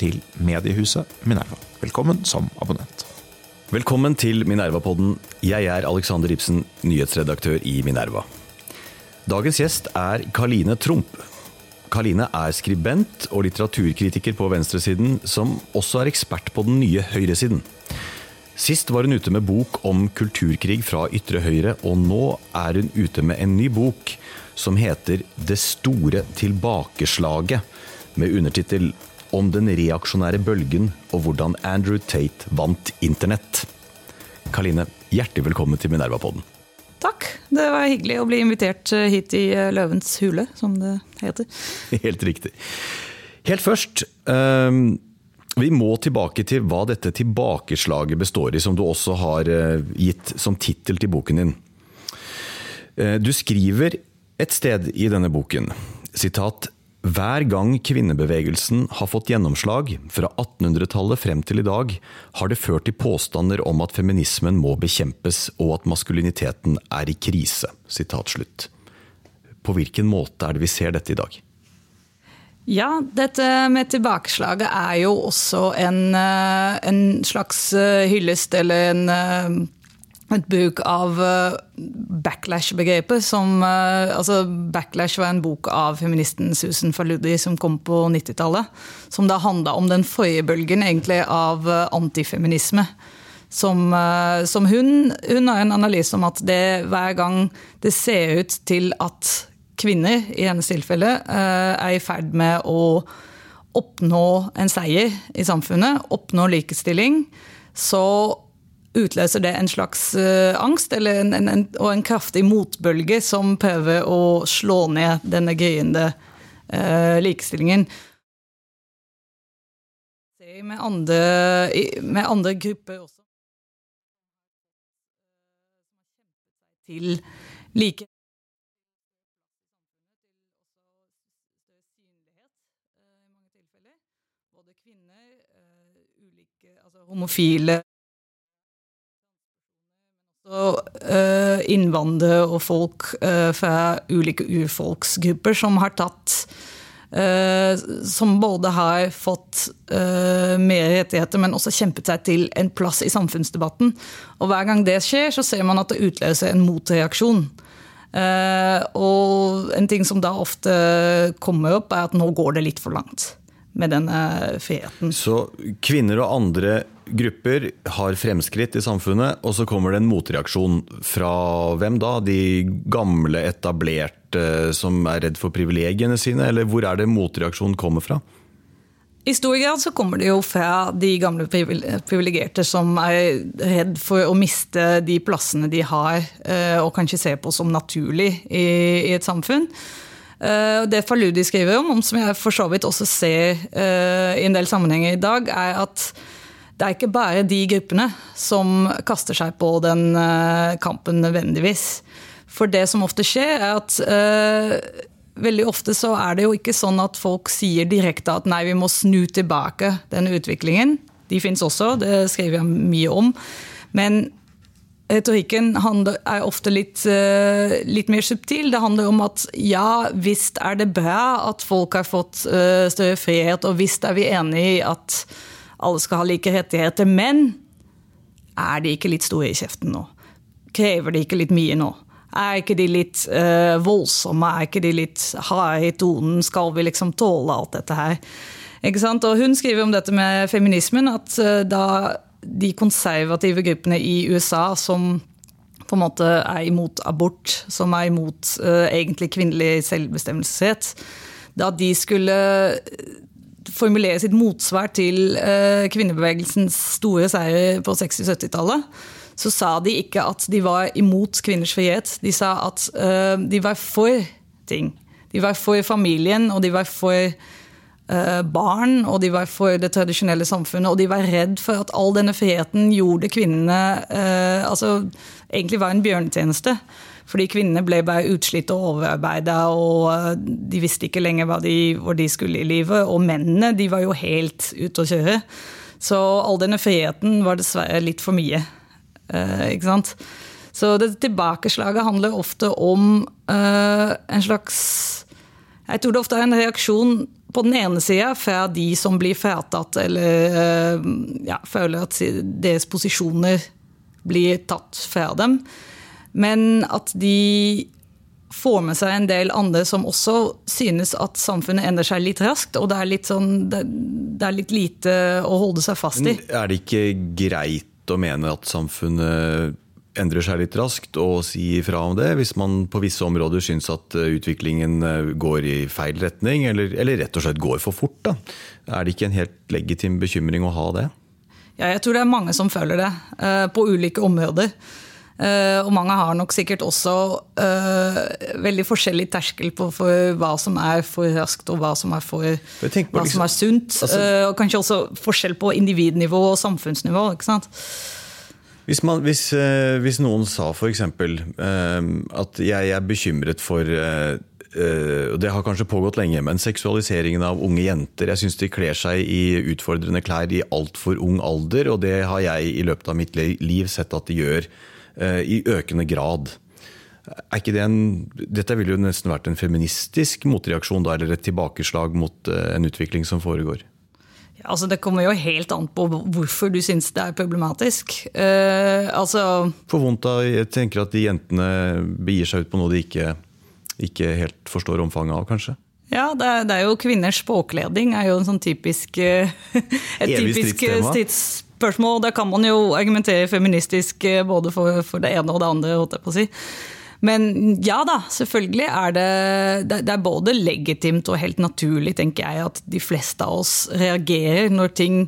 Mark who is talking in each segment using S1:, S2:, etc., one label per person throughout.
S1: til mediehuset Minerva. Velkommen som abonnent.
S2: Velkommen til Minerva-podden. Jeg er Alexander Ibsen, nyhetsredaktør i Minerva. Dagens gjest er Karline Tromp. Karline er skribent og litteraturkritiker på venstresiden, som også er ekspert på den nye høyresiden. Sist var hun ute med bok om kulturkrig fra ytre høyre, og nå er hun ute med en ny bok som heter Det store tilbakeslaget, med undertittel Om den reaksjonære bølgen og hvordan Andrew Tate vant internett. Kaline, hjertelig velkommen til Minerva-podden.
S3: Takk. Det var hyggelig å bli invitert hit i Løvens hule, som det heter.
S2: Helt riktig. Helt først, um, vi må tilbake til hva dette tilbakeslaget består i, som du også har uh, gitt som tittel til boken din. Du skriver et sted i denne boken, sitat hver gang kvinnebevegelsen har fått gjennomslag, fra 1800-tallet frem til i dag, har det ført til påstander om at feminismen må bekjempes og at maskuliniteten er i krise. På hvilken måte er det vi ser dette i dag?
S3: Ja, dette med tilbakeslaget er jo også en, en slags hyllest eller en et bruk av eh, backlash-begrepet. som, eh, altså Backlash var en bok av feministen Susan Faludi som kom på 90-tallet. Som da handla om den forrige bølgen egentlig av eh, antifeminisme. Som, som hun, hun, har en analyse om at det hver gang det ser ut til at kvinner, i hennes tilfelle, er i ferd med å oppnå en seier i samfunnet, oppnå likestilling, så utløser det en slags uh, angst en, en, en, og en kraftig motbølge som prøver å slå ned denne gryende uh, likestillingen. Med andre, med andre grupper også. Til like Både kvinner, ulike, altså homofile Eh, innvandrere og folk eh, fra ulike urfolksgrupper som har tatt eh, Som både har fått mer rettigheter, men også kjempet seg til en plass i samfunnsdebatten. Og hver gang det skjer, så ser man at det utløser en motreaksjon. Og en ting som da ofte kommer opp, er at nå går det litt for langt med denne friheten.
S2: Så kvinner og andre grupper har fremskritt i samfunnet, og så kommer det en motreaksjon fra hvem da? De gamle, etablerte som er redd for privilegiene sine, eller hvor er det motreaksjonen kommer fra?
S3: I stor grad så kommer det jo fra de gamle privilegerte som er redd for å miste de plassene de har, eh, og kanskje ser på som naturlig i et samfunn. Eh, det Faludi skriver om, som jeg for så vidt også ser eh, i en del sammenhenger i dag, er at det er ikke bare de gruppene som kaster seg på den eh, kampen nødvendigvis. For det som ofte skjer, er at uh, veldig ofte så er det jo ikke sånn at folk sier direkte at nei, vi må snu tilbake denne utviklingen. De fins også, det skriver jeg mye om. Men retorikken er ofte litt, uh, litt, mer subtil. Det handler om at ja, visst er det bra at folk har fått uh, større frihet, og visst er vi enig i at alle skal ha like rettigheter. Men er de ikke litt store i kjeften nå? Krever de ikke litt mye nå? Er ikke de litt uh, voldsomme? Er ikke de litt harde i tonen? Skal vi liksom tåle alt dette her? Ikke sant? Og hun skriver om dette med feminismen, at da de konservative gruppene i USA som på en måte er imot abort, som er imot uh, egentlig kvinnelig selvbestemmelsesrett, da de skulle formulere sitt motsvar til uh, kvinnebevegelsens store seier på 60-70-tallet, så sa de ikke at de var imot kvinners frihet. De sa at uh, de var for ting. De var for familien, og de var for eh, barn, og de var for det tradisjonelle samfunnet. Og de var redd for at all denne friheten gjorde kvinnene eh, altså egentlig var en bjørnetjeneste. Fordi kvinnene ble bare utslitt og overarbeida, og eh, de visste ikke lenger de, hvor de skulle i livet. Og mennene de var jo helt ute å kjøre. Så all denne friheten var dessverre litt for mye. Eh, ikke sant? Så det tilbakeslaget handler ofte om eh, en slags Jeg tror det ofte er en reaksjon på den ene sida fra de som blir fratatt eller eh, ja, føler at deres posisjoner blir tatt fra dem. Men at de får med seg en del andre som også synes at samfunnet endrer seg litt raskt. Og det er litt, sånn, det, er litt lite å holde seg fast i.
S2: Er det ikke greit å mene at samfunnet endrer seg litt raskt, og si ifra om det hvis man på visse områder syns at eh, utviklingen eh, går i feil retning, eller, eller rett og slett går for fort? Da? Er det ikke en helt legitim bekymring å ha det?
S3: Ja, jeg tror det er mange som føler det, eh, på ulike områder. Og mange har nok sikkert også uh, veldig forskjellig terskel på for hva som er for raskt, og hva som er, for, hva liksom, som er sunt. Altså, uh, og kanskje også forskjell på individnivå og samfunnsnivå. ikke sant?
S2: Hvis, man, hvis, hvis noen sa f.eks. at jeg er bekymret for og det har kanskje pågått lenge, men seksualiseringen av unge jenter. Jeg syns de kler seg i utfordrende klær i altfor ung alder, og det har jeg i løpet av mitt liv sett at de gjør Eh, i økende grad. Er ikke det en, dette ville jo nesten vært en feministisk motreaksjon, da, eller et tilbakeslag mot eh, en utvikling som foregår?
S3: Altså det kommer jo helt an på hvorfor du syns det er problematisk. Uh, altså
S2: For vondt av Jeg tenker at de jentene begir seg ut på noe de ikke, ikke helt forstår omfanget av, kanskje?
S3: Ja, det er, det er, jo kvinners språkledning er jo en sånn typisk et typisk stridsspørsmål. Da kan man jo argumentere feministisk eh, både for, for det ene og det andre. holdt jeg på å si. Men ja da, selvfølgelig er det, det er både legitimt og helt naturlig, tenker jeg, at de fleste av oss reagerer når ting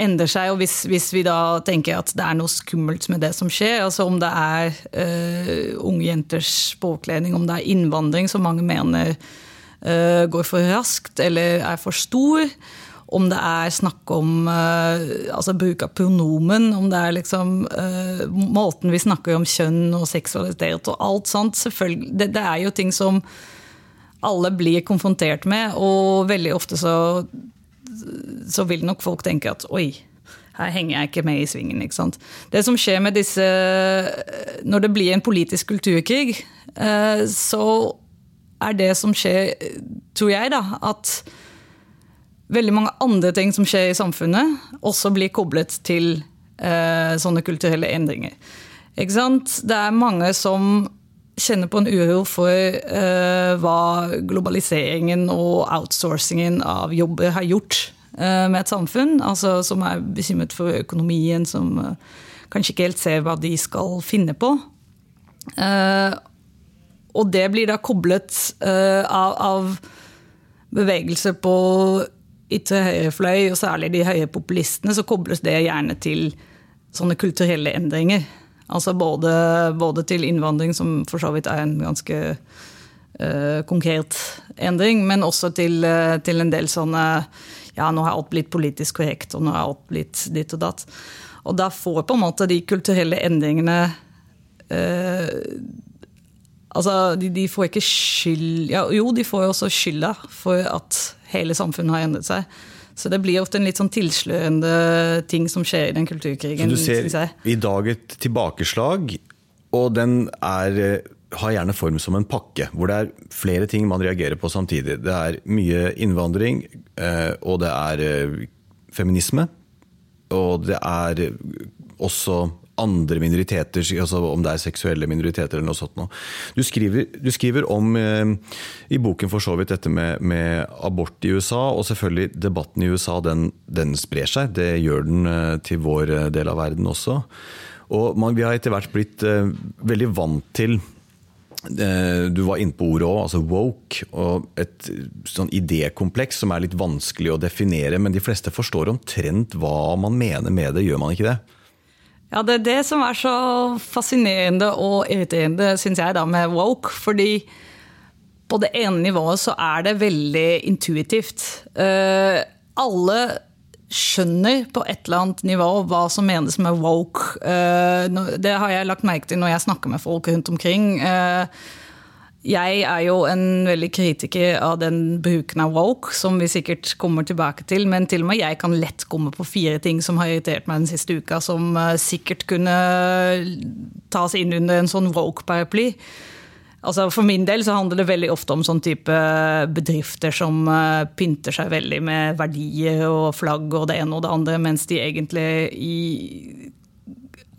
S3: endrer seg. Og hvis, hvis vi da tenker at det er noe skummelt med det som skjer, altså om det er uh, unge jenters påkledning, om det er innvandring som mange mener uh, går for raskt eller er for stor, om det er snakk om uh, altså bruk av pronomen, om det er liksom uh, måten vi snakker om kjønn og seksualitet og alt sånt. det, det, er jo ting som alle blir konfrontert med, og veldig ofte så, så vil nok folk tenke at oi, her henger jeg ikke med i svingen. ikke sant? Det som skjer med disse Når det blir en politisk kulturkrig, uh, så er det som skjer, tror jeg, da, at veldig mange andre ting som skjer i samfunnet, også blir koblet til eh, sånne kulturelle endringer. Ikke sant? Det er mange som kjenner på en uro for eh, hva globaliseringen og outsourcingen av jobber har gjort eh, med et samfunn. Altså, som er bekymret for økonomien, som eh, kanskje ikke helt ser hva de skal finne på. Eh, og det blir da koblet eh, av, av bevegelser på ytre høyrefløy, og særlig de høye populistene, så kobles det gjerne til sånne kulturelle endringer. Altså både, både til innvandring, som for så vidt er en ganske uh, konkret endring, men også til, uh, til, en del sånne Ja, nå har alt blitt politisk korrekt, og nå har alt blitt ditt og datt. Og da får på en måte de kulturelle endringene uh, Altså, de, de, får ikke skyld ja, Jo, de får jo også skylda for at hele samfunnet har endret seg. Så det blir ofte en litt sånn tilslørende ting som skjer i den kulturkrigen.
S2: Så du ser i dag et tilbakeslag, og den er, har gjerne form som en pakke. Hvor det er flere ting man reagerer på samtidig. Det er mye innvandring, eh, og det er eh, feminisme. Og det er også andre minoriteter, altså om det er seksuelle minoriteter eller noe sånt. Du skriver, du skriver om eh, i boken for så vidt dette med, med, abort i USA, og selvfølgelig debatten i USA den, den sprer seg. Det gjør den eh, til vår eh, del av verden også. Og man, vi har etter hvert blitt eh, veldig vant til du var inne på ordet òg, altså woke. Og et sånn idékompleks som er litt vanskelig å definere. Men de fleste forstår omtrent hva man mener med det, gjør man ikke det?
S3: Ja, det er det som er så fascinerende og irriterende, syns jeg, da, med woke. Fordi på det ene nivået så er det veldig intuitivt. Uh, alle skjønner på et eller annet nivå hva som menes med woke. Uh, det har jeg lagt merke til når jeg snakker med folk rundt omkring. Jeg er jo en veldig kritiker av den bruken av woke, som vi sikkert kommer tilbake til. Men til og med jeg kan lett komme på fire ting som har irritert meg den siste uka, som sikkert kunne tas inn under en sånn woke-paraply. Altså For min del så handler det veldig ofte om sånn type bedrifter som uh, pynter seg veldig med verdier og flagg og det ene og det andre, mens de egentlig i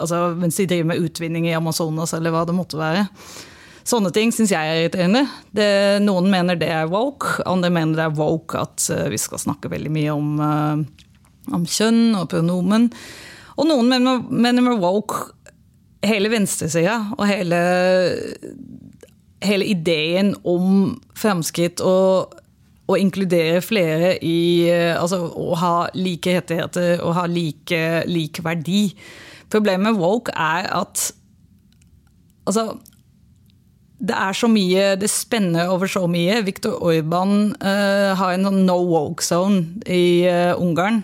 S3: Altså mens de driver med utvinning i Amazonas eller hva det måtte være. Sånne ting syns jeg er irriterende. Det, noen mener det er woke, andre mener det er woke at uh, vi skal snakke veldig mye om, uh, om kjønn og pronomen. Og noen mener, mener woke hele venstresida og hele hele ideen om fremskritt og å inkludere flere i Altså å ha like rettigheter og ha like, like verdi. Problemet med woke er at Altså det er så mye, det spenner over så mye. Viktor Orban uh, har en sånn no woke zone i uh, Ungarn.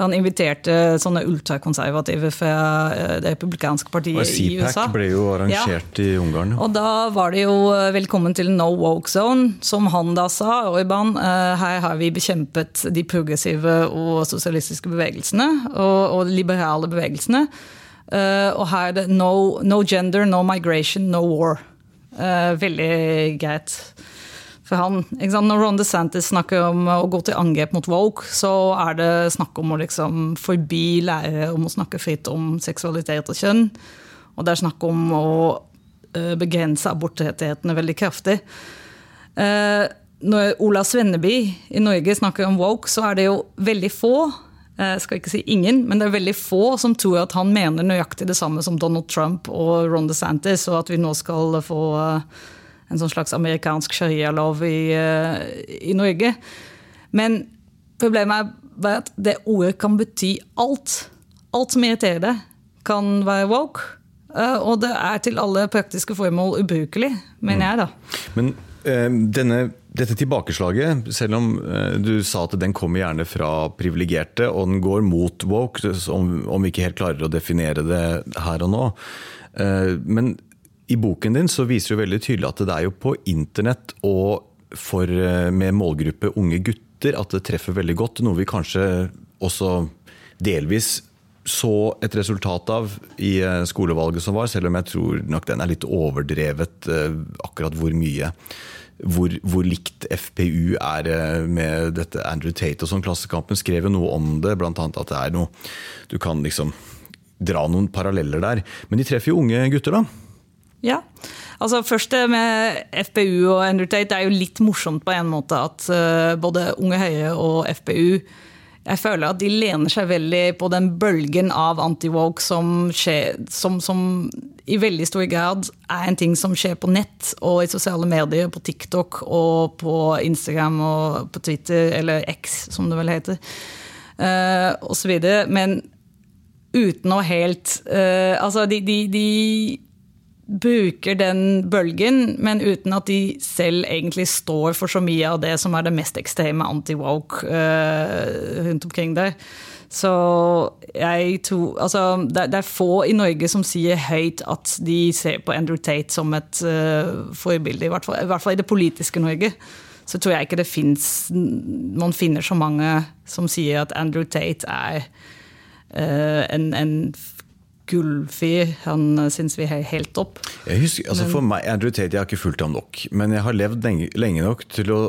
S3: Han inviterte sånne ultrakonservative fra eh, det republikanske partiet i USA.
S2: CPAC ble jo arrangert ja. i Ungarn.
S3: Og da var det jo 'velkommen til no woke zone', som han da sa, Orban. Her har vi bekjempet de progressive og sosialistiske bevegelsene, og, og liberale bevegelsene. Og her er det no, no gender, no migration, no war. Veldig greit for han. Når Ron DeSantis snakker om å gå til angrep mot woke, så er det snakk om å liksom forby lærere om å snakke fritt om seksualitet og kjønn. Og det er snakk om å eh, begrense abortrettighetene veldig kraftig. Eh, når Ola Svenneby i Norge snakker om woke, så er det jo veldig få jeg eh, skal ikke si ingen, men det er veldig få som tror at han mener nøyaktig det samme som Donald Trump og Ron DeSantis, og at vi nå skal få en sånn slags amerikansk sharia-lov i, eh, i, Norge. Men problemet er at det ordet kan bety alt. Alt som irriterer deg, kan være woke. Eh, og det er til alle praktiske formål ubrukelig, mener jeg, da.
S2: Men denne, dette tilbakeslaget, selv om uh, du sa at den kommer gjerne fra privilegerte, og den går mot woke, om, vi ikke helt klarer å definere det her og nå. Uh, men i boken din så viser du veldig tydelig at det er jo på internett og for, eh, med målgruppe unge gutter at det treffer veldig godt. Noe vi kanskje også delvis så et resultat av i eh, skolevalget som var, selv om jeg tror nok den er litt overdrevet eh, akkurat hvor mye. Hvor, hvor, likt FPU er med dette Andrew Tate og sånn. Klassekampen skrev jo noe om det, bl.a. at det er noe Du kan liksom dra noen paralleller der. Men de treffer jo unge gutter, da.
S3: Ja. Altså Først det med FPU og Andrew Tate. Det er jo litt morsomt på en måte at uh, både Unge Høie og FPU jeg føler at de lener seg veldig på den bølgen av anti-woke som, som, som, i veldig stor grad er en ting som skjer på nett og i sosiale medier, på TikTok og på Instagram og på Twitter, eller X, som det vel heter, uh, osv. Men uten å helt uh, Altså, de, de, de bruker den bølgen, men uten at de selv egentlig står for så mye av det som er det mest ekstreme anti-woke uh, rundt omkring der. Så jeg tror Altså, det, det, er få i Norge som sier høyt at de ser på Andrew Tate som et uh, forbilde, i hvert, fall, i hvert, fall, i det politiske Norge. Så tror jeg ikke det fins Man finner så mange som sier at Andrew Tate er uh, en, en gullfyr. Han eh, syns vi er helt topp.
S2: Jeg husker, altså for meg, Andrew Tate, jeg har ikke fulgt ham nok, men jeg har levd lenge, lenge, nok til å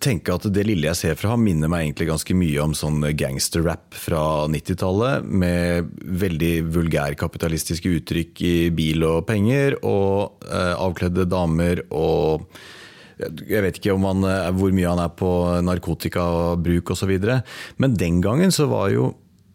S2: tenke at det lille jeg ser fra ham, minner meg egentlig ganske mye om sånn gangsterrap fra 90-tallet, med veldig vulgærkapitalistiske uttrykk i bil og penger, og eh, avkledde damer og jeg vet ikke han, eh, hvor mye han er på narkotikabruk osv. Men den gangen så var jo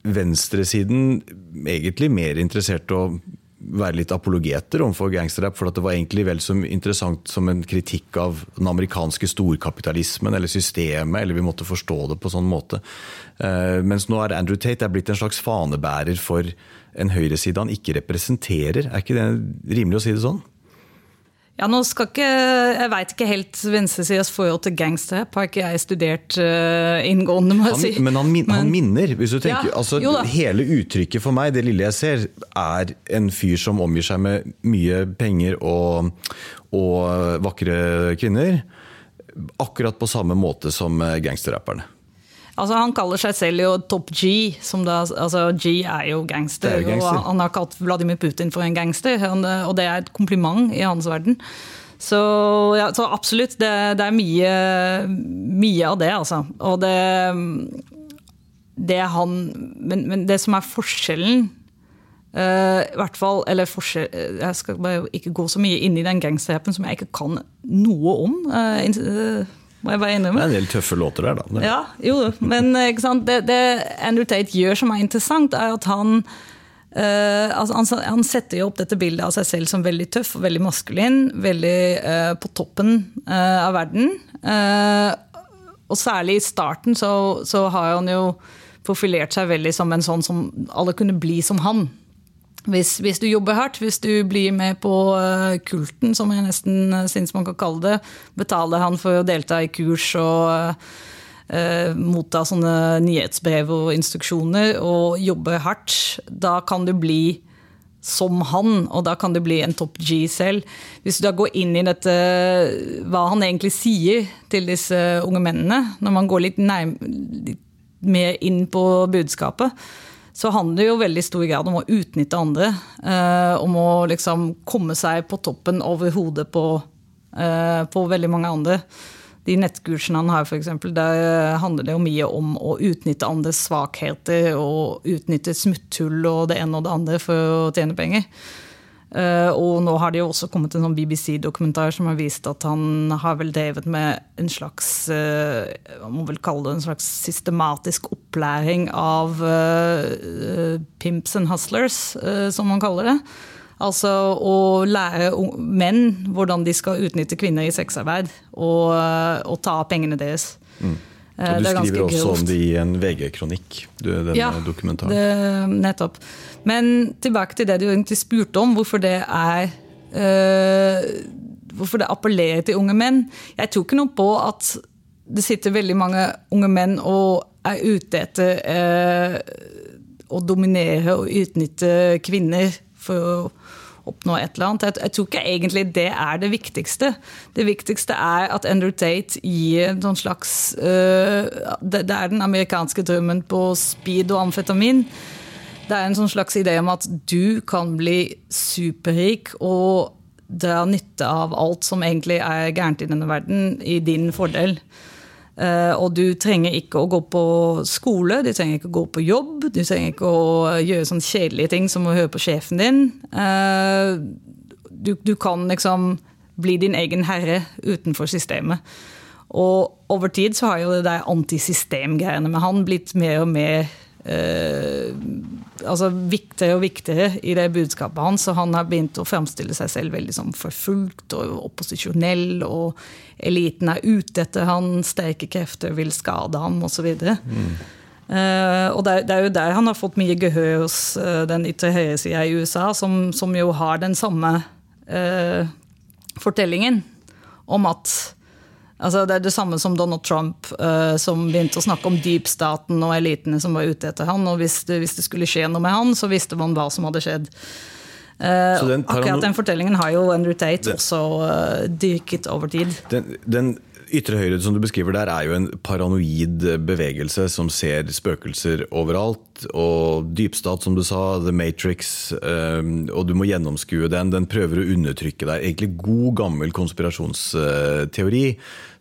S2: venstresiden egentlig mer interessert å være litt apologeter overfor gangsterrap. For det var egentlig vel så interessant som en kritikk av den amerikanske storkapitalismen eller systemet. Eller vi måtte forstå det på sånn måte. Uh, mens nå er Andrew Tate er blitt en slags fanebærer for en høyreside han ikke representerer. Er ikke det rimelig å si det sånn?
S3: Ja, nå skal ikke, Jeg veit ikke helt venstresidas forhold til gangsterrap. Har ikke jeg studert uh, inngående, må jeg
S2: Han,
S3: si.
S2: men han, min, han minner, hvis du tenker.
S3: Ja,
S2: altså, hele uttrykket for meg, det lille jeg ser, er en fyr som omgir seg med mye penger og, og vakre kvinner. Akkurat på samme måte som eh, gangsterrapperne.
S3: Altså, han kaller seg selv jo Top G. Som da, altså, G er jo gangster,
S2: er jo gangster.
S3: Han har kalt Vladimir Putin for en gangster. Og det er et kompliment i hans verden. Så, ja, så absolutt, det, det er mye, mye av det, altså. Og det, det han men, men det som er forskjellen Uh, i hvert fall, eller forskjell, Jeg skal bare ikke gå så mye inn i den gangsterrappen som jeg ikke kan noe om. Uh, eh, må jeg bare
S2: Det er en del tøffe låter der, da.
S3: Ja, jo, men eh? Det, det Andrew Tate gjør som er interessant, er at han Uh, altså han, han setter jo opp dette bildet av seg selv som veldig tøff og veldig maskulin. Veldig uh, på toppen uh, av verden. Og særlig i starten så, så har han jo profilert seg veldig som en sånn som alle kunne bli som han. Hvis, hvis du jobber hardt, hvis du blir med på eh, kulten, som jeg nesten uh, syns man kan kalle det, betaler han for å delta i kurs og uh, motta sånne nyhetsbrev og instruksjoner, og jobber hardt, da kan du bli som han, og da kan du bli en topp G selv. Hvis du da går inn i dette, hva han egentlig sier til disse unge mennene, når man går litt, nærm, litt mer inn på budskapet, så handler det jo veldig stor grad om å utnytte andre. Eh, om å liksom komme seg på toppen over hodet på, eh, på veldig mange andre. De nettkursene han har, for eksempel, der handler det jo mye om å utnytte andres svakheter og utnytte smutthull og det ene og det andre for å tjene penger. Eh, og nå har det jo også kommet en sånn BBC-dokumentar som har vist at han har vel drevet med en slags eh, Man må vel kalle det en slags systematisk opplæring av eh, pimps and hustlers, som man kaller det. Altså å lære menn hvordan de skal utnytte kvinner i sexarbeid og, og ta pengene deres. Eh,
S2: Og du
S3: er
S2: skriver også
S3: grovt.
S2: om det i en VG-kronikk, denne
S3: Ja,
S2: dokumentaren.
S3: Det, nettopp. Men tilbake til det du egentlig spurte om, hvorfor det er eh, Hvorfor det appellerer til unge menn. Jeg tror ikke noe på at det sitter veldig mange unge menn og er ute etter eh, å dominere og utnytte kvinner for å oppnå et eller annet. Jeg, tror ikke egentlig det er det viktigste. Det viktigste er at Andrew Tate gir en sånn slags uh, det, det er den amerikanske drømmen på speed og amfetamin. Det er en sånn slags idé om at du kan bli superrik og dra nytte av alt som egentlig er gærent i denne verden, i din fordel. Eh, og du trenger ikke å gå på skole, du trenger ikke å gå på jobb, du trenger ikke å gjøre sånne kjedelige ting som å høre på sjefen din. Eh, du, du kan liksom bli din egen herre utenfor systemet. Og over tid så har jo det der antisystemgreiene med han blitt mer og mer eh, altså viktigere og viktigere i det budskapet hans. Så han har begynt å fremstille seg selv veldig som forfulgt og opposisjonell. Og eliten er ute etter han, sterke krefter vil skade ham osv. Mm. Uh, og det det er jo der han har fått mye gehør hos uh, den ytre høyresida i USA, som, som, jo har den samme uh, fortellingen om at Altså det er det samme som Donald Trump, uh, som begynte å snakke om dypstaten og elitene som var ute etter han. Og hvis det, hvis det skulle skje noe med han, så visste man hva som hadde skjedd. Uh,
S2: den
S3: akkurat den fortellingen har jo Andrew Tate også uh, dyrket over tid.
S2: Den, den ytre høyre som du beskriver der, er jo en paranoid bevegelse som ser spøkelser overalt. Og dypstat, som du sa, The Matrix, um, og du må gjennomskue den. Den prøver å undertrykke deg. Egentlig god, gammel konspirasjonsteori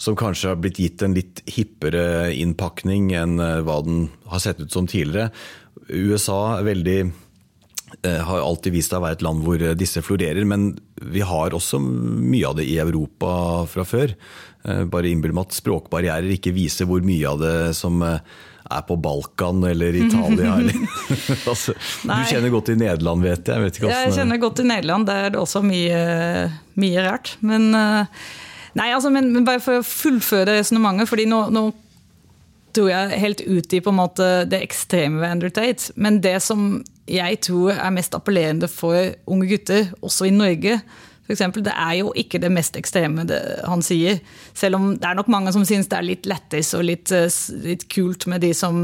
S2: som kanskje har blitt gitt en litt hippere innpakning enn uh, hva den har sett ut som tidligere. USA er veldig har alltid vist seg å være et land hvor disse florerer, men vi har også mye av det i Europa fra før. Bare innbill meg at språkbarrierer ikke viser hvor mye av det som er på Balkan eller Italia. Altså, du kjenner godt til Nederland, vet jeg. jeg
S3: jeg kjenner godt til Nederland. Der er det også mye, mye rart. Men, nei, altså, men, men, bare for å fullføre resonnementet, fordi nå, nå tror jeg helt ut i på en måte det ekstreme ved Andrew Tate. Men det som jeg tror er mest appellerende for unge gutter, også i Norge For eksempel, det er jo ikke det mest ekstreme det han sier. Selv om det er nok mange som syns det er litt lættis og litt, eh, litt, kult med de som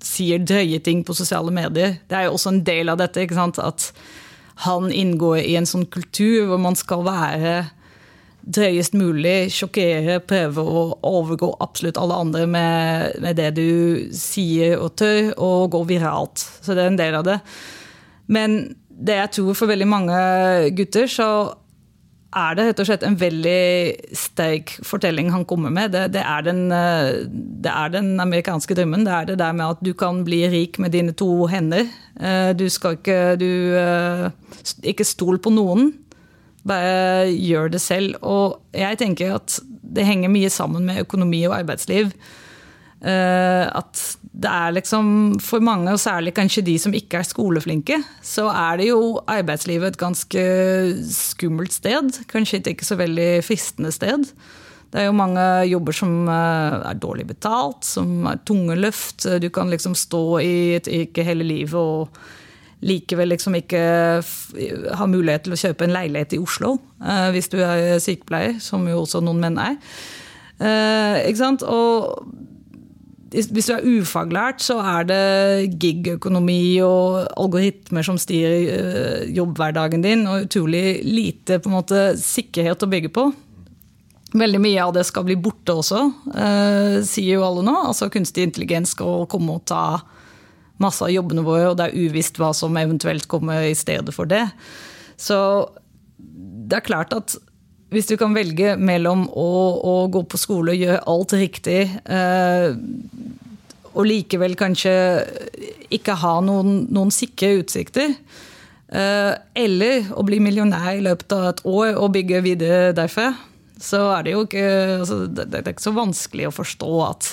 S3: sier drøye ting på sosiale medier. Det er jo også en del av dette. ikke sant? At han inngår i en sånn kultur hvor man skal være drøyest mulig, sjokkere, prøve å overgå absolutt alle andre med, med det du sier og tør, og gå viralt. Så det er en del av det. Men det jeg tror for veldig mange gutter, så er det rett og slett en veldig sterk fortelling han kommer med. Det, det, er den, eh, det, er den, amerikanske drømmen. Det er det der med at du kan bli rik med dine to hender. Eh, du skal ikke du, eh, Ikke stol på noen. Bare gjør det selv. Og jeg tenker at det henger mye sammen med økonomi og arbeidsliv. At det er liksom For mange, og særlig kanskje de som ikke er skoleflinke, så er det jo arbeidslivet et ganske skummelt sted. Kanskje et ikke så veldig fristende sted. Det er jo mange jobber som eh, er dårlig betalt, som er tunge løft. Du kan liksom stå i et yrke hele livet og likevel liksom ikke har mulighet til å kjøpe en leilighet i Oslo eh, hvis du er sykepleier, som jo også noen menn er. Eh, ikke sant? Og hvis du er ufaglært, så er det gig-økonomi og algoritmer som styrer eh, jobbhverdagen din, og utrolig lite på en måte, sikkerhet å bygge på. Veldig mye av det skal bli borte også, sier jo alle nå. Altså Kunstig intelligens skal komme og ta masse av jobbene våre, og det er uvisst hva som eventuelt kommer i stedet for det. Så det er klart at hvis du kan velge mellom å, å gå på skole og gjøre alt riktig, eh, og likevel kanskje ikke ha noen, noen sikre utsikter, eh, eller å bli millionær i løpet av et år og bygge videre derfra, så er det jo ikke, altså, det, det er ikke så vanskelig å forstå at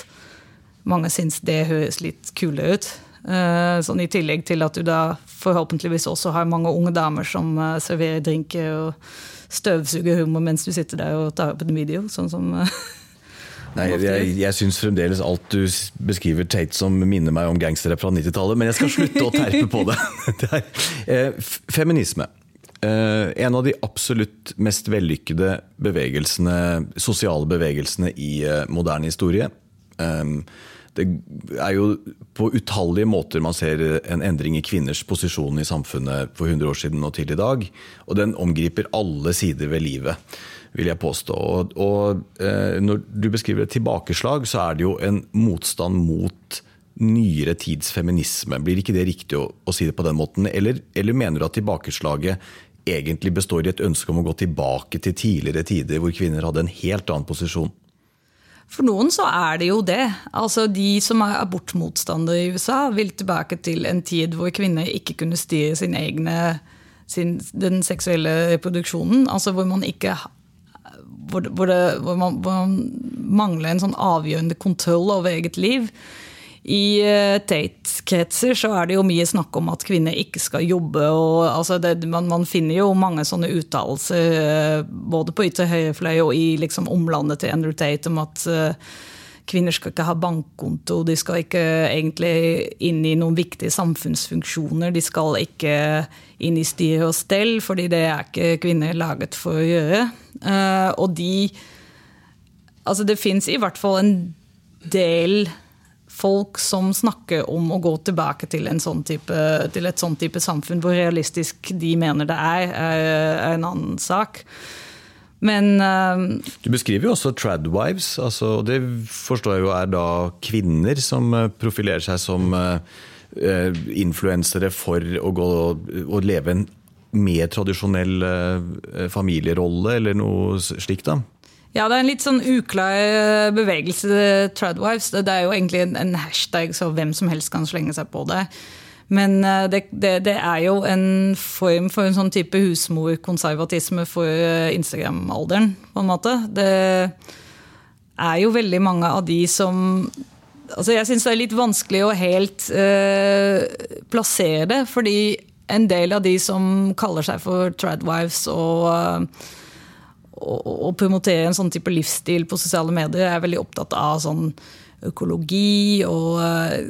S3: mange syns det høres litt kulere ut. Eh, sånn I tillegg til at du da forhåpentligvis også har mange unge damer som eh, serverer drinker og støvsuger humor mens du sitter der og tar opp en video. sånn som... Eh,
S2: Nei, Jeg, jeg syns fremdeles alt du beskriver Tate som minner meg om gangstere fra 90-tallet, men jeg skal slutte å terpe på det. det eh, feminisme. Eh, en av de absolutt mest vellykkede bevegelsene, sosiale bevegelsene i eh, moderne historie. Eh, det er jo på utallige måter man ser en endring i kvinners posisjon i samfunnet for 100 år siden og til i dag. Og den omgriper alle sider ved livet, vil jeg påstå. Og, og eh, når du beskriver et tilbakeslag, så er det jo en motstand mot nyere tids feminisme. Blir ikke det riktig å, å si det på den måten? Eller, eller mener du at tilbakeslaget egentlig består i et ønske om å gå tilbake til tidligere tider, hvor kvinner hadde en helt annen posisjon?
S3: For noen så er det jo det. Altså De som er abortmotstandere i USA, vil tilbake til en tid hvor kvinner ikke kunne styre sin egne, sin, den seksuelle reproduksjonen. Altså hvor man ikke hvor, hvor, det, hvor, man, hvor man mangler en sånn avgjørende kontroll over eget liv. I uh, Tate-kretser så er det jo mye snakk om at kvinner ikke skal jobbe. og altså det, man, man, finner jo mange sånne uttalelser uh, både på ytre høyrefløy og i liksom, omlandet til Andrew Tate om at uh, kvinner skal ikke ha bankkonto, de skal ikke egentlig inn i noen viktige samfunnsfunksjoner. De skal ikke inn i styre og stell, fordi det er ikke kvinner laget for å gjøre. og de Altså det fins i hvert fall en del folk som snakker om å gå tilbake til, sånn type, til et sånn type samfunn. Hvor realistisk de mener det er, er en annen sak. Men uh,
S2: Du beskriver jo også tradwives. Altså, det forstår jeg jo er da kvinner som eh, profilerer seg som uh, influensere for å, gå, å leve en mer tradisjonell uh, familierolle, eller noe slikt? da?
S3: Ja, det er en litt sånn uklar eh, bevegelse, Tradwives. Det er jo egentlig en hashtag, så hvem som helst kan slenge seg på det. Men eh, det, det, det er jo en form for en sånn type husmorkonservatisme for eh, Instagram-alderen, på en måte. Det er jo veldig mange av de som Altså, jeg syns det er litt vanskelig å helt eh, plassere det, fordi en del av de som kaller seg for tradwives og uh, å, promotere en sånn type livsstil på sosiale medier. Jeg er veldig opptatt av sånn økologi og eh,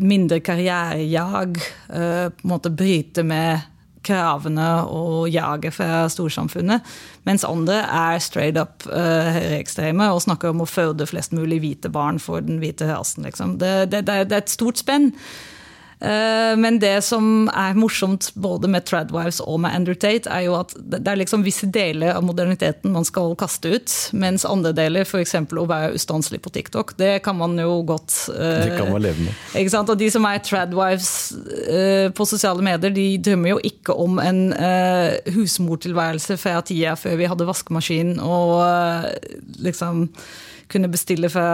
S3: mindre karrierejag. Eh, på en måte bryte med kravene og jage fra storsamfunnet. Mens andre er straight up uh, høyreekstreme og snakker om å føde flest mulig hvite barn for den hvite rasen. Liksom. Det, det, det, er et stort spenn. Eh, men det som er morsomt både med Tradwives og med Andrew Tate, er jo at det er liksom visse deler av moderniteten man skal kaste ut, mens andre deler, f.eks. å være ustanselig på TikTok, det kan man jo godt
S2: Det kan man leve med.
S3: Ikke sant? Og de som er Tradwives uh, på sosiale medier, de drømmer jo ikke om en husmortilværelse fra tida før vi hadde vaskemaskin og liksom kunne bestille fra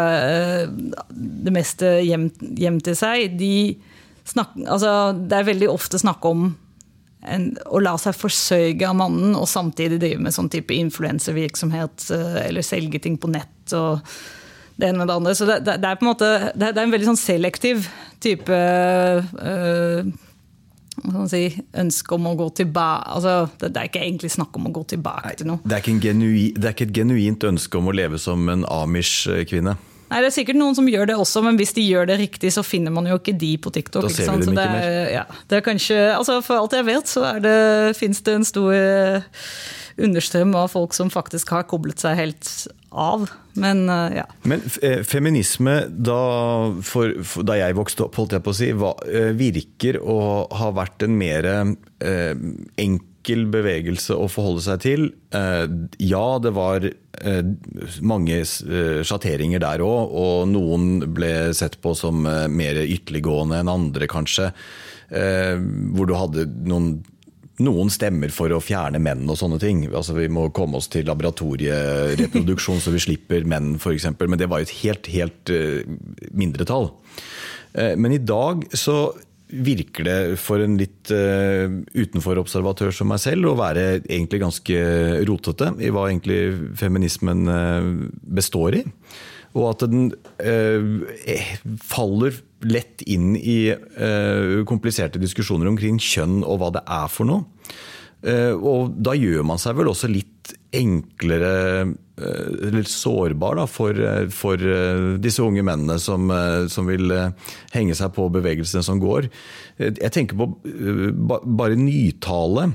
S3: det meste hjem, hjem til seg. De snakk, altså, det er veldig ofte snakk om en, å la seg forsørge av mannen og samtidig drive med sånn type influenservirksomhet eh, eller selge ting på nett. og det ene med det andre. Så det, det, det er på en måte det, det, er en veldig sånn selektiv type øh, si, ønske om å gå tilbake altså, det, er ikke egentlig snakk om å gå tilbake til noe.
S2: Det er, genuin, det er ikke et genuint ønske om å leve som en amish-kvinne?
S3: Nei, Det er sikkert noen som gjør det også, men hvis de gjør det riktig, så finner man jo ikke de på TikTok.
S2: Da ser vi dem ikke
S3: det
S2: mer.
S3: Ja, det er kanskje, altså For alt jeg vet, så er det, fins det en stor eh, understrøm av folk som faktisk har koblet seg helt av. Men eh, ja.
S2: Men eh, feminisme, da, for, for, da, jeg vokste opp, holdt jeg på å si, var, virker å ha vært en mer eh, enkel enkel bevegelse å forholde seg til. Eh, ja, det var eh, mange eh, sjatteringer der òg, og noen ble sett på som mer ytterliggående enn andre, kanskje. Hvor du hadde noen noen stemmer for å fjerne menn og sånne ting. Altså Vi må komme oss til laboratoriereproduksjon så vi slipper menn, f.eks. Men det var jo et helt, helt mindretall. Men i dag så virker det for en litt uh, utenfor-observatør som meg selv å være egentlig ganske rotete i hva egentlig feminismen uh, består i. Og at den uh, faller lett inn i kompliserte diskusjoner omkring kjønn og hva det er for noe. og da gjør man seg vel også litt enklere Eh, litt sårbar da, for, eh, for, eh, disse unge mennene som, som, vil henge seg på bevegelsene som går. Jeg tenker på bare nytale.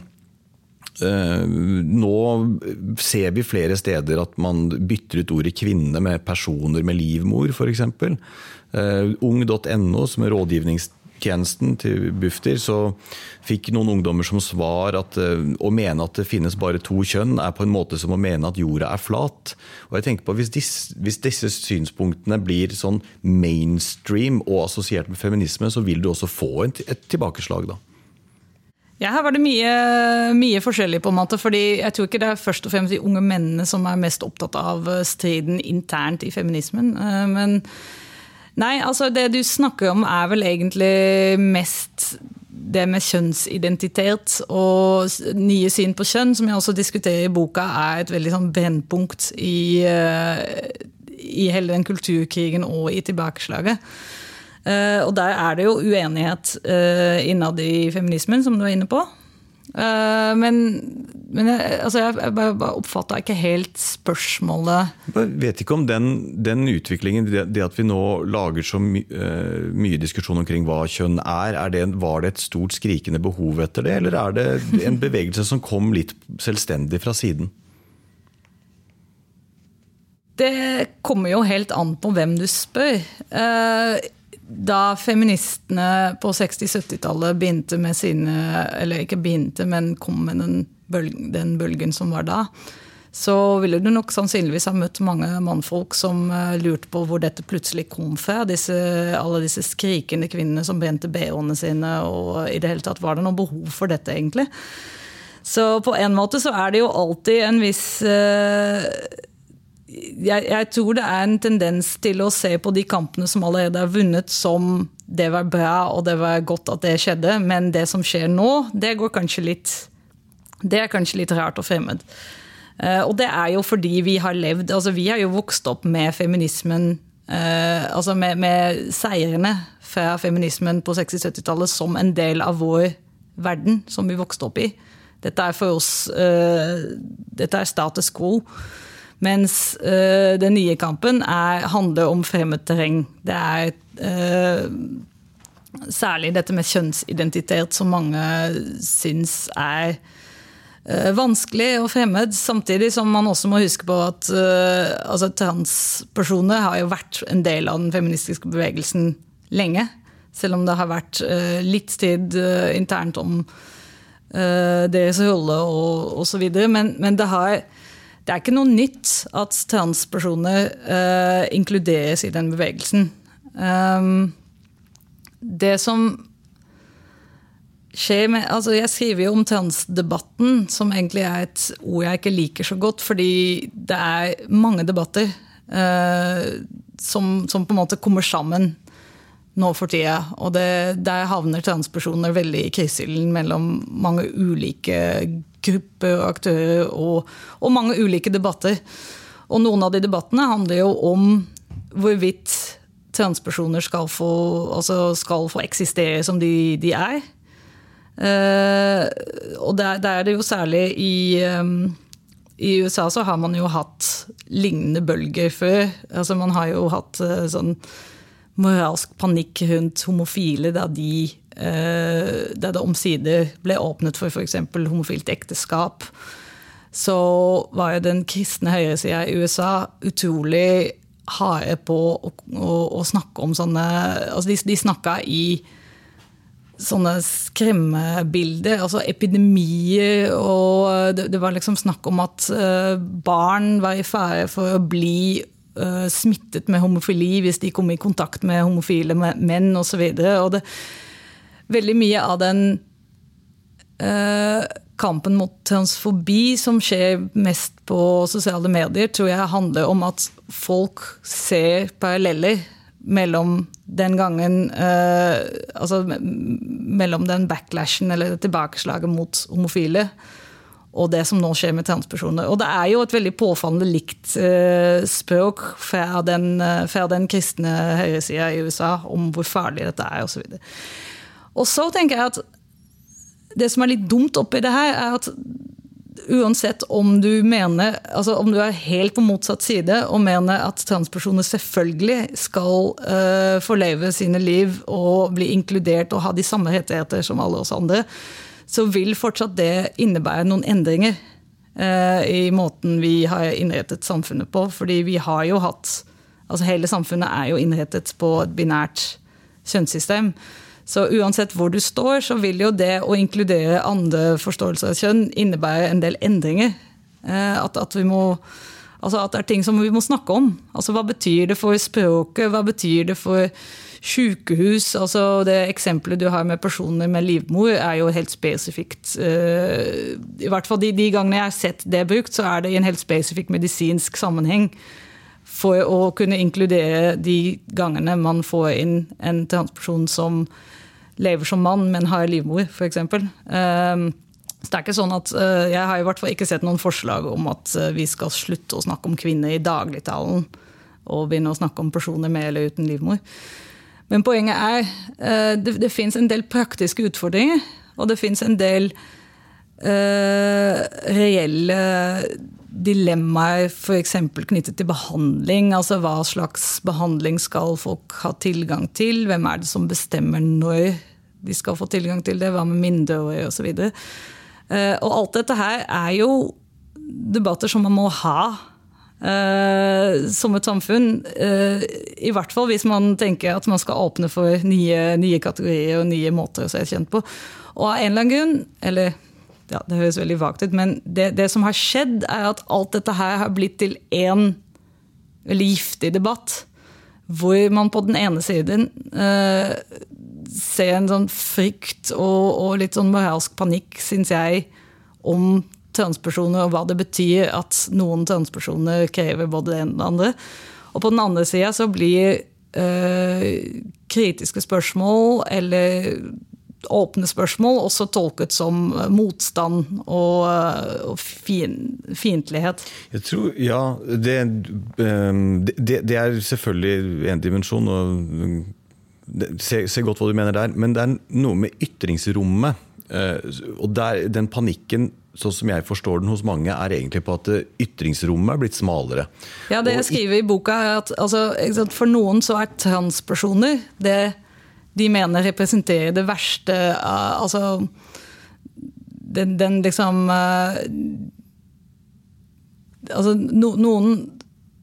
S2: Nå ser vi flere steder at man bytter ut ordet kvinne med personer med livmor, f.eks. Ung.no, som er rådgivnings tjenesten til Bufdir, så fikk noen ungdommer som svar at eh, å mene at det finnes bare to kjønn, er på en måte som å mene at jorda er flat. Og jeg tenker på Hvis disse, hvis disse synspunktene blir sånn mainstream og assosiert med feminisme, så vil du også få et, tilbakeslag, da.
S3: Ja, her var det mye, mye, forskjellig, på en måte, fordi jeg tror ikke det er først og fremst de unge mennene som er mest opptatt av striden internt i feminismen. Eh, men Nei, altså det du snakker om er vel egentlig mest det med kjønnsidentitet og nye syn på kjønn, som jeg også diskuterer i boka, er et veldig sånn brennpunkt i, eh, i hele den kulturkrigen og i tilbakeslaget. Eh, og der er det jo uenighet eh, innad i feminismen, som du er inne på. Uh, men, men jeg, altså jeg, jeg oppfatta ikke helt spørsmålet.
S2: Jeg vet ikke om den, den utviklingen, det, det, at vi nå lager så my, uh, mye diskusjon omkring hva kjønn er, er det, var det et stort skrikende behov etter det, eller er det en bevegelse som kom litt selvstendig fra siden?
S3: Det kommer jo helt an på hvem du spør. Uh, da feministene på 60-70-tallet begynte med sine Eller ikke begynte, men kom med den, bølgen, den bølgen som var da, så ville du nok sannsynligvis ha møtt mange mannfolk som uh, lurte på hvor dette plutselig kom fra. Disse, alle disse skrikende kvinnene som brente bh-ene sine. Og i det hele tatt, var det noe behov for dette, egentlig? Så på en måte så er det jo alltid en viss uh, jeg, jeg, tror det er en tendens til å se på de kampene som allerede er vunnet, som det var bra og det var godt at det skjedde, men det som skjer nå, det går kanskje litt Det er kanskje litt rart og fremmed. Uh, og det er jo fordi vi har levd altså Vi har jo vokst opp med feminismen uh, Altså med, med seirene fra feminismen på 60-70-tallet som en del av vår verden som vi vokste opp i. Dette er for oss uh, Dette er status quo. Mens uh, den nye kampen er, handler om fremmed terreng. Det er uh, særlig dette med kjønnsidentitet, som mange syns er uh, vanskelig og fremmed. Samtidig som man også må huske på at altså, transpersoner har jo vært en del av den feministiske bevegelsen lenge. Selv om det har vært litt tid internt om deres rolle og osv. Men, men det har det er ikke noe nytt at transpersoner uh, inkluderes i den bevegelsen. Um, det som skjer med altså Jeg skriver jo om transdebatten, som egentlig er et ord jeg ikke liker så godt, fordi det er mange debatter uh, som, som, på en måte kommer sammen nå for tida. Og det, der havner transpersoner veldig i kryssilden mellom mange ulike grupper og aktører og, og, mange ulike debatter. Og noen av de debattene handler jo om hvorvidt transpersoner skal få, altså skal få eksistere som de, de er. Uh, og der, der, er det jo særlig i um, i USA så har man jo hatt lignende bølger før. Altså Man har jo hatt uh, sånn moralsk panikk rundt homofile da de Eh, da det omsider ble åpnet for f.eks. homofilt ekteskap, så var jo den kristne høyresida i USA utrolig harde på å, å, å, snakke om sånne altså De, de snakka i sånne skremmebilder, altså epidemier, og det, det, var liksom snakk om at uh, barn var i fare for å bli uh, smittet med homofili hvis de kom i kontakt med homofile menn osv. Og, så og det, veldig mye av den uh, kampen mot transfobi som skjer mest på sosiale medier, tror jeg handler om at folk ser paralleller mellom den gangen uh, Altså mellom den backlashen eller tilbakeslaget mot homofile og det som nå skjer med transpersoner. Og det er jo et veldig påfallende likt uh, språk fra den, uh, fra den kristne høyresida i USA om hvor farlig dette er osv. Og så tenker jeg at det som er litt dumt oppi det her, er at uansett om du mener altså om du er helt på motsatt side og mener at transpersoner selvfølgelig skal uh, få leve sine liv og bli inkludert og ha de samme rettigheter som alle oss andre, så vil fortsatt det innebære noen endringer uh, i måten vi har innrettet samfunnet på. Fordi vi har jo hatt altså Hele samfunnet er jo innrettet på et binært kjønnssystem. Så uansett hvor du står, så vil jo det å inkludere andre forståelser av kjønn innebære en del endringer. Eh, at, at, må, altså at det er ting som vi må snakke om. Altså Hva betyr det for språket? Hva betyr det for sykehus? Altså Det eksempelet du har med personer med livmor, er jo helt spesifikt. Eh, I hvert fall de, de gangene jeg har sett det brukt, så er det i en helt spesifikk medisinsk sammenheng for å kunne inkludere de gangene man får inn en transperson som lever som mann, men har livmor, f.eks. Ehm, så det er ikke sånn at, eh, Jeg har i hvert fall ikke sett noen forslag om at eh, vi skal slutte å snakke om kvinner i dagligtalen og begynne å snakke om personer med eller uten livmor. Men poenget er eh, det, det fins en del praktiske utfordringer. Og det fins en del uh, reelle dilemmaer f.eks. knyttet til behandling. Altså hva slags behandling skal folk ha tilgang til? Hvem er det som bestemmer når de skal få tilgang til det? Hva med mindreårige osv.? Og, og alt dette her er jo debatter som man må ha Uh, som et samfunn. Uh, I hvert fall hvis man tenker at man skal åpne for nye, nye kategorier og nye måter å se kjent på. Og av en eller annen grunn, eller ja, Det høres veldig vagt ut, men det, det, som har skjedd, er at alt dette her har blitt til én veldig giftig debatt. Hvor man på den ene siden eh, ser en sånn frykt og, og litt sånn moralsk panikk, syns jeg, om transpersoner og hva det betyr at noen transpersoner krever både det ene og det andre. Og på den andre sida så blir uh, kritiske spørsmål eller åpne spørsmål også tolket som motstand og, og fiendtlighet?
S2: Jeg tror, ja, det, det, det, er selvfølgelig en dimensjon. og Se, se, godt hva du mener der, men det er noe med ytringsrommet. Eh, og der, den panikken sånn som jeg forstår den hos mange, er egentlig på at ytringsrommet er blitt smalere.
S3: Ja, Det jeg skriver i boka, er at altså, for noen så er transpersoner det de mener representerer det verste Altså den, den liksom Altså no, noen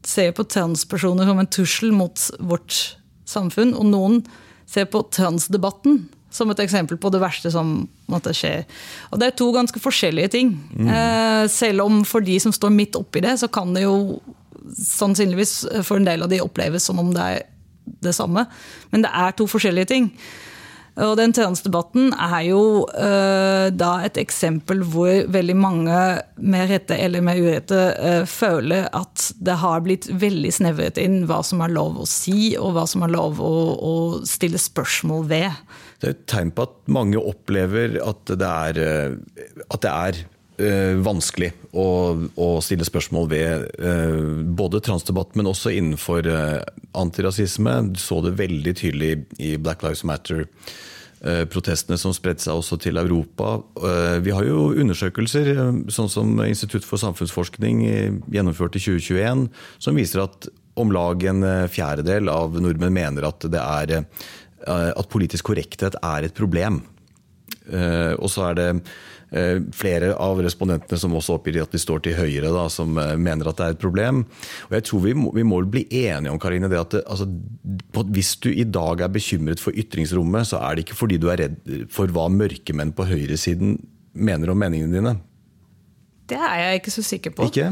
S3: ser på transpersoner som en trussel mot vårt samfunn, og noen ser på transdebatten som et eksempel på det verste som måtte skje. Og Det er to ganske forskjellige ting. Mm. Eh, selv om for de som står midt oppi det, så kan det jo sannsynligvis for en del av de oppleves som om det er det samme. Men det er to forskjellige ting. Og den transdebatten er jo uh, da et eksempel hvor veldig mange, med rette eller med urette, uh, føler at det har blitt veldig snevret inn hva som er lov å si, og hva som er lov å, å stille spørsmål ved.
S2: Det er et tegn på at mange opplever at det er, uh, at det er vanskelig å, å, stille spørsmål ved både transdebatt, men også innenfor antirasisme. Du så det veldig tydelig i Black Lives Matter Eh, protestene som spredte seg også til Europa. Eh, vi har jo undersøkelser, eh, sånn som Institutt for samfunnsforskning gjennomførte i 2021, som viser at om lag en fjerdedel av nordmenn mener at, det er, at politisk korrekthet er et problem. Og så er det Eh, flere av respondentene som også oppgir at de står til høyre, da, som eh, mener at det er et problem. Og jeg tror Vi må, vi må bli enige om Karine, det at det, altså, hvis du i dag er bekymret for ytringsrommet, så er det ikke fordi du er redd for hva mørkemenn på høyresiden mener om meningene dine.
S3: Det er jeg ikke så sikker på.
S2: Ikke?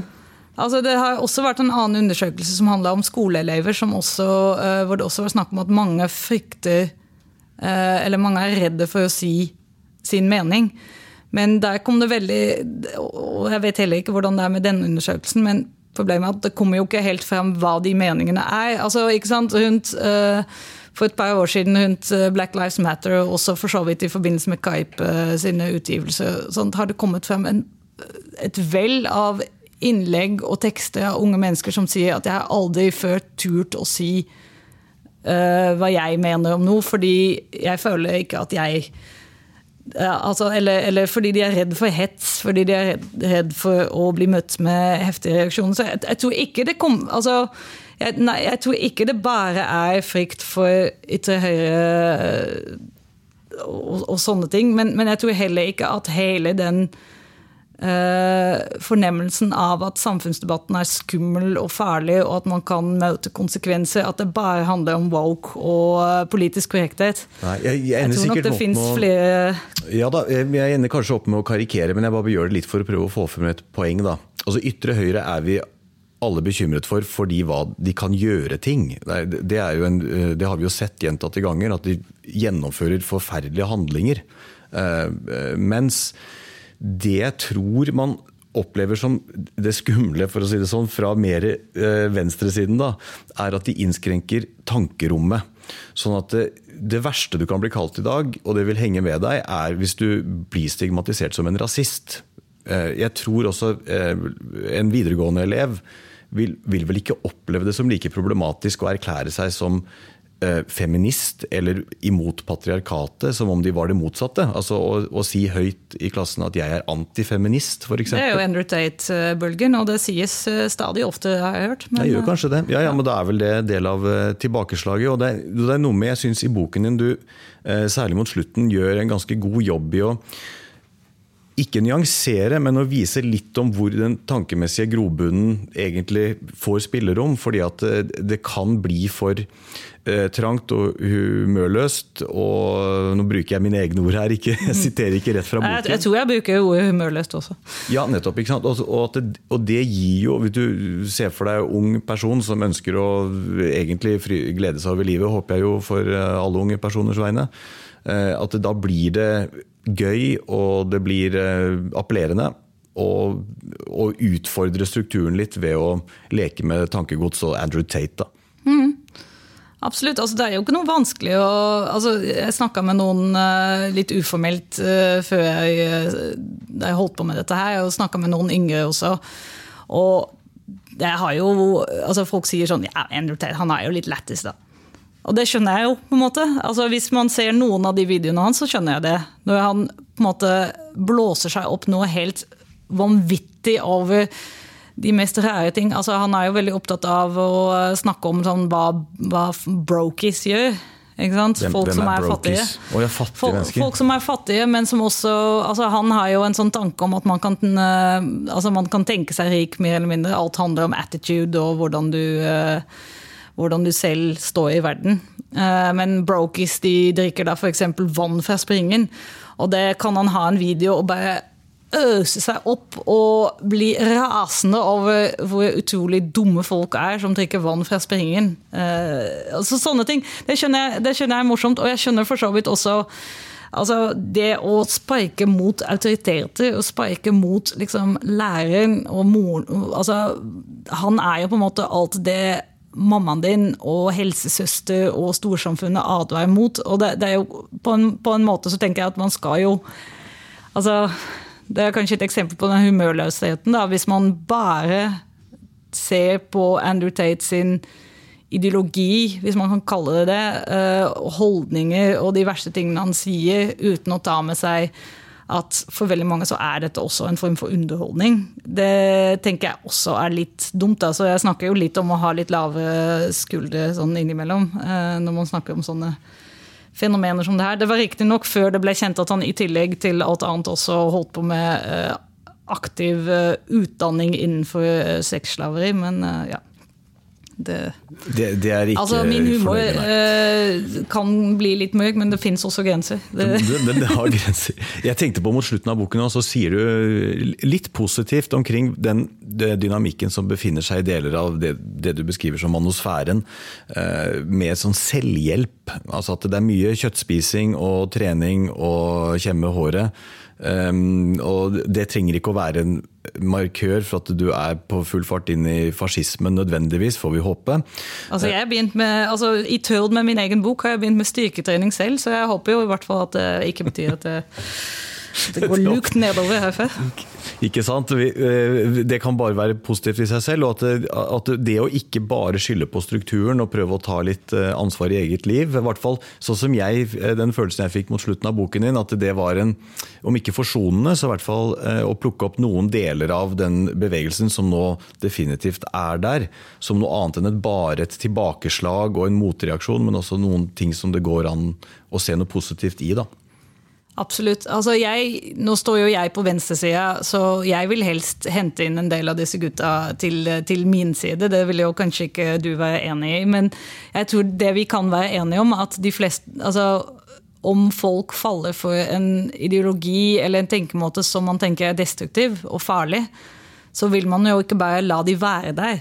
S3: Altså, det har også vært en annen undersøkelse som handla om skoleelever, også, uh, hvor det også var snakk om at mange frykter Eller mange er redde for å si sin mening. Men der kom det veldig Og jeg vet heller ikke hvordan det er med denne undersøkelsen, men problemet er at det kommer jo ikke helt frem hva de meningene er. Altså, ikke sant, rundt, uh, For et par år siden rundt eh, Black Lives Matter, og også for så vidt i forbindelse med Kaip uh, sine utgivelser, sånt, har det kommet frem en, et vell av innlegg og tekster av unge mennesker som sier at jeg har aldri før turt å si uh, hva jeg mener om noe, fordi jeg føler ikke at jeg altså, eller, eller, fordi de er redd for hets, fordi de er redd for å bli møtt med heftige reaksjoner. Så jeg, jeg tror ikke det kom, altså, jeg, nei, jeg tror ikke det bare er frykt for ytre høyre og, og, sånne ting, men, men, jeg tror heller ikke at hele den fornemmelsen av at samfunnsdebatten er skummel og farlig, og at man kan møte konsekvenser. At det bare handler om woke og uh, politisk korrekthet.
S2: Nei, jeg, jeg, jeg, tror nok det fins flere Ja da, jeg ender kanskje opp med å karikere, men jeg bare gjør det litt for å prøve å få frem et poeng. da. Altså Ytre høyre er vi alle bekymret for fordi hva de kan gjøre ting. Det, en, eh, det har vi jo sett gjentatte ganger, at de gjennomfører forferdelige handlinger. Mens det tror man opplever som det skumle, for å si det sånn, fra mer eh, venstresiden, da, er at de innskrenker tankerommet. Sånn at det, det, verste du kan bli kalt i dag, og det vil henge med deg, er hvis du blir stigmatisert som en rasist. Eh, jeg tror også eh, en videregående elev vil, vil, vel ikke oppleve det som like problematisk å erklære seg som feminist eller imot patriarkatet, som om de var det motsatte. Altså å, å si høyt i klassen at jeg er antifeminist, f.eks.
S3: Det er jo Andrew Tate-bølgen, og det sies eh, stadig ofte, har jeg hørt.
S2: Men, jeg gjør
S3: eh,
S2: kanskje det. Ja, ja, men da er vel det del av tilbakeslaget. Og det det er noe med, jeg syns i boken din du, særlig mot slutten, gjør en ganske god jobb i å ikke nyansere, men å vise litt om hvor den tankemessige grobunnen egentlig får spillerom. Fordi at det kan bli for Eh, trangt og humørløst. Og nå bruker jeg mine egne ord her, ikke, jeg siterer ikke rett fra boken.
S3: Jeg, jeg tror jeg bruker ordet humørløst også.
S2: Ja, nettopp. ikke sant? Og, det, og, det, gir jo Hvis du ser for deg en ung person som ønsker å egentlig glede seg over livet, håper jeg jo for eh, alle unge personers vegne, eh, at da blir det gøy, og det blir appellerende. Og, og utfordre strukturen litt ved å leke med tankegods og Andrew Tate. da. Mm.
S3: Absolutt. Altså, det er jo ikke noe vanskelig å altså, Jeg snakka med noen uh, litt uformelt uh, før jeg, uh, jeg, holdt på med dette her, og snakka med noen yngre også. Og det har jo altså, Folk sier sånn Ja, Andrew Tate, han er jo litt lættis, da. Og det skjønner jeg jo, på en måte. Altså, hvis man ser noen av de videoene hans, så skjønner jeg det. Når han på en måte blåser seg opp noe helt vanvittig over de mest rare ting. Altså, han er jo veldig opptatt av å snakke om sånn, hva, hva brokies gjør. Folk som
S2: er
S3: er fattige.
S2: Å, ja, fattige
S3: Folk, folk som er fattige, men som også altså Han har jo en sånn tanke om at man kan, eh, altså man kan tenke seg rik, mer eller mindre. Alt handler om attitude og hvordan du, eh, hvordan du selv står i verden. Eh, Men brokies de drikker da f.eks. vann fra springen, og det kan han ha en video og bare øse seg opp og bli rasende over hvor utrolig dumme folk er som drikker vann fra springen. Eh, altså Sånne ting. Det skjønner, jeg, det skjønner jeg er morsomt, og jeg skjønner for så vidt også Altså, det å sparke mot autoriteter, og sparke mot liksom, læreren og moren altså, Han er jo på en måte alt det mammaen din og helsesøster og storsamfunnet advarer mot. Og det, det er jo, på en, på en måte så tenker jeg at man skal jo Altså, det er kanskje et eksempel på den humørløsheten. Da. Hvis man bare ser på Andrew Tate sin ideologi, hvis man kan kalle det det, eh, holdninger og de verste tingene han sier, uten å ta med seg at for veldig mange så er dette også en form for underholdning. Det tenker jeg også er litt dumt. Da. Så jeg snakker jo litt om å ha litt lave skuldre sånn innimellom eh, når man snakker om sånne fenomener som det her. Det var riktignok før det ble kjent at han i tillegg til alt annet også holdt på med eh, aktiv eh, utdanning innenfor sexslaveri, men ja. Det,
S2: Det, det er ikke
S3: altså, min humor
S2: uh,
S3: eh, kan bli litt mørk, men det fins også grenser. Det,
S2: Den, har grenser. Jeg tenkte på Mot slutten av boken og så sier du litt positivt omkring den dynamikken som befinner seg i deler av det, det du beskriver som manosfæren, uh, med sånn selvhjelp. Altså at det er mye kjøttspising og trening og kjemme håret. Um, og det trenger ikke å være en markør for at du er på full fart inn i fascismen nødvendigvis, får vi håpe.
S3: altså, jeg har begynt med, altså, I tråd med min egen bok har jeg begynt med styrketrening selv, så jeg håper jo i hvert fall at det ikke betyr at det, det går lukt nedover herfra.
S2: Ikke sant? Eh, Det kan bare være positivt i seg selv. og at det, å ikke bare skylde på strukturen og prøve å ta litt eh, ansvar i eget liv, i hvert fall sånn som jeg, eh, den følelsen jeg fikk mot slutten av boken din, at det var en, om ikke forsonende, så i hvert fall å plukke opp noen deler av den bevegelsen som nå definitivt er der, som noe annet enn et bare et tilbakeslag og en motreaksjon, men også noen ting som det går an å se noe positivt i. da.
S3: Absolutt. Altså jeg, nå står jo jeg på venstresida, så jeg vil helst hente inn en del av disse gutta til, til min side. Det vil jo kanskje ikke du være enig i, men jeg tror det vi kan være enige om, at de fleste altså, Om folk faller for en ideologi eller en tenkemåte som man tenker er destruktiv og farlig, så vil man jo ikke bare la de være der.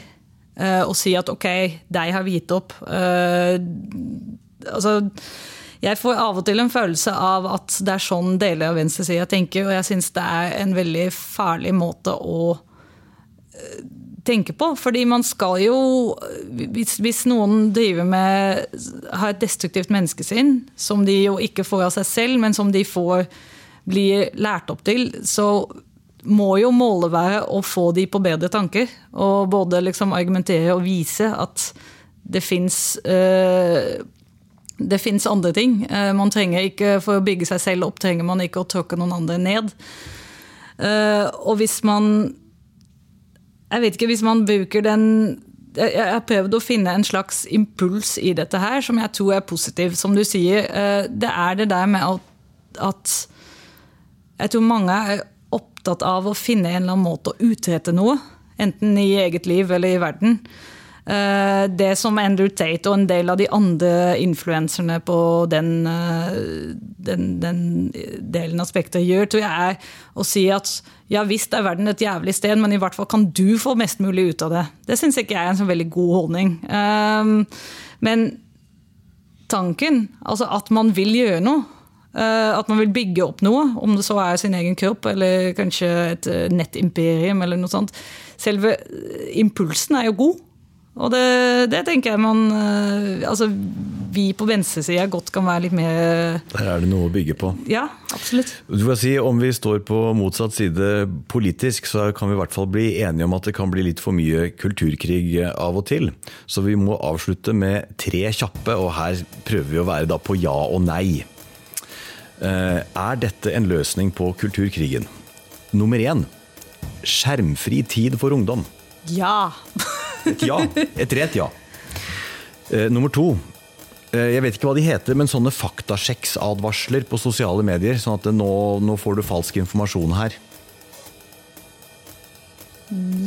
S3: eh, Og si at ok, de har gitt opp. Eh, altså jeg får av og til en følelse av at det er sånn deler av venstresida tenker, og jeg syns det er en veldig farlig måte å eh, tenke på. Fordi man skal jo Hvis, hvis noen driver med har et destruktivt menneskesinn, som de jo ikke får av seg selv, men som de får bli lært opp til, så må jo målet være å få de på bedre tanker. Og både liksom argumentere og vise at det fins det fins andre ting. Eh, Man trenger ikke, For å bygge seg selv opp trenger man ikke å tråkke noen andre ned. Eh, Og hvis man Jeg vet ikke, hvis man bruker den jeg har prøvd å finne en slags impuls i dette her, som jeg tror er positiv. Som du sier, eh, det er det der med at Jeg tror mange er opptatt av å finne en eller annen måte å utrette noe. Enten i eget liv eller i verden. Eh, Det som Andrew Tate og en del av de andre influenserne på den, eh, den, den delen av spekteret gjør, tror jeg er å si at ja visst er verden et jævlig sted, men i hvert fall kan du få mest mulig ut av det. Det syns ikke jeg er en så veldig god holdning. Eh, Men tanken, altså at man vil gjøre noe, eh, at man vil bygge opp noe, om det så er sin egen kropp eller kanskje et nettimperium eller noe sånt. Selve impulsen er jo god. Og det, det tenker jeg man eh, Altså, vi på venstresida godt kan være litt mer
S2: Der er det noe å bygge på.
S3: Ja, absolutt.
S2: Du får si, Om vi står på motsatt side politisk, så kan vi i hvert fall bli enige om at det kan bli litt for mye kulturkrig av og til. Så vi må avslutte med tre kjappe, og her prøver vi å være da på ja og nei. Eh, Er dette en løsning på kulturkrigen? Nummer én skjermfri tid for ungdom.
S3: Ja.
S2: Et ja. Et rett ja. Uh, nummer to Uh, Jeg vet ikke hva de heter, men sånne faktasjekksadvarsler på sosiale medier. Sånn at nå, nå får du falsk informasjon her.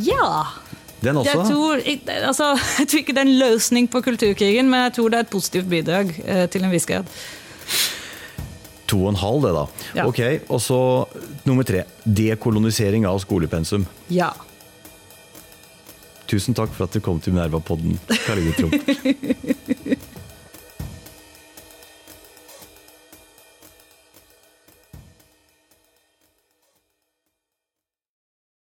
S3: Ja.
S2: Den også?
S3: Jeg tror, ikke- altså, jeg tror ikke det er en løsning på kulturkrigen, men jeg tror det er et positivt bidrag uh, til en viss grad.
S2: To og en halv, det da.
S3: Ja.
S2: Ok, Og så nummer tre. Dekolonisering av skolepensum.
S3: Ja.
S2: Tusen takk for at du kom til Minerva-podden, Karine Trump.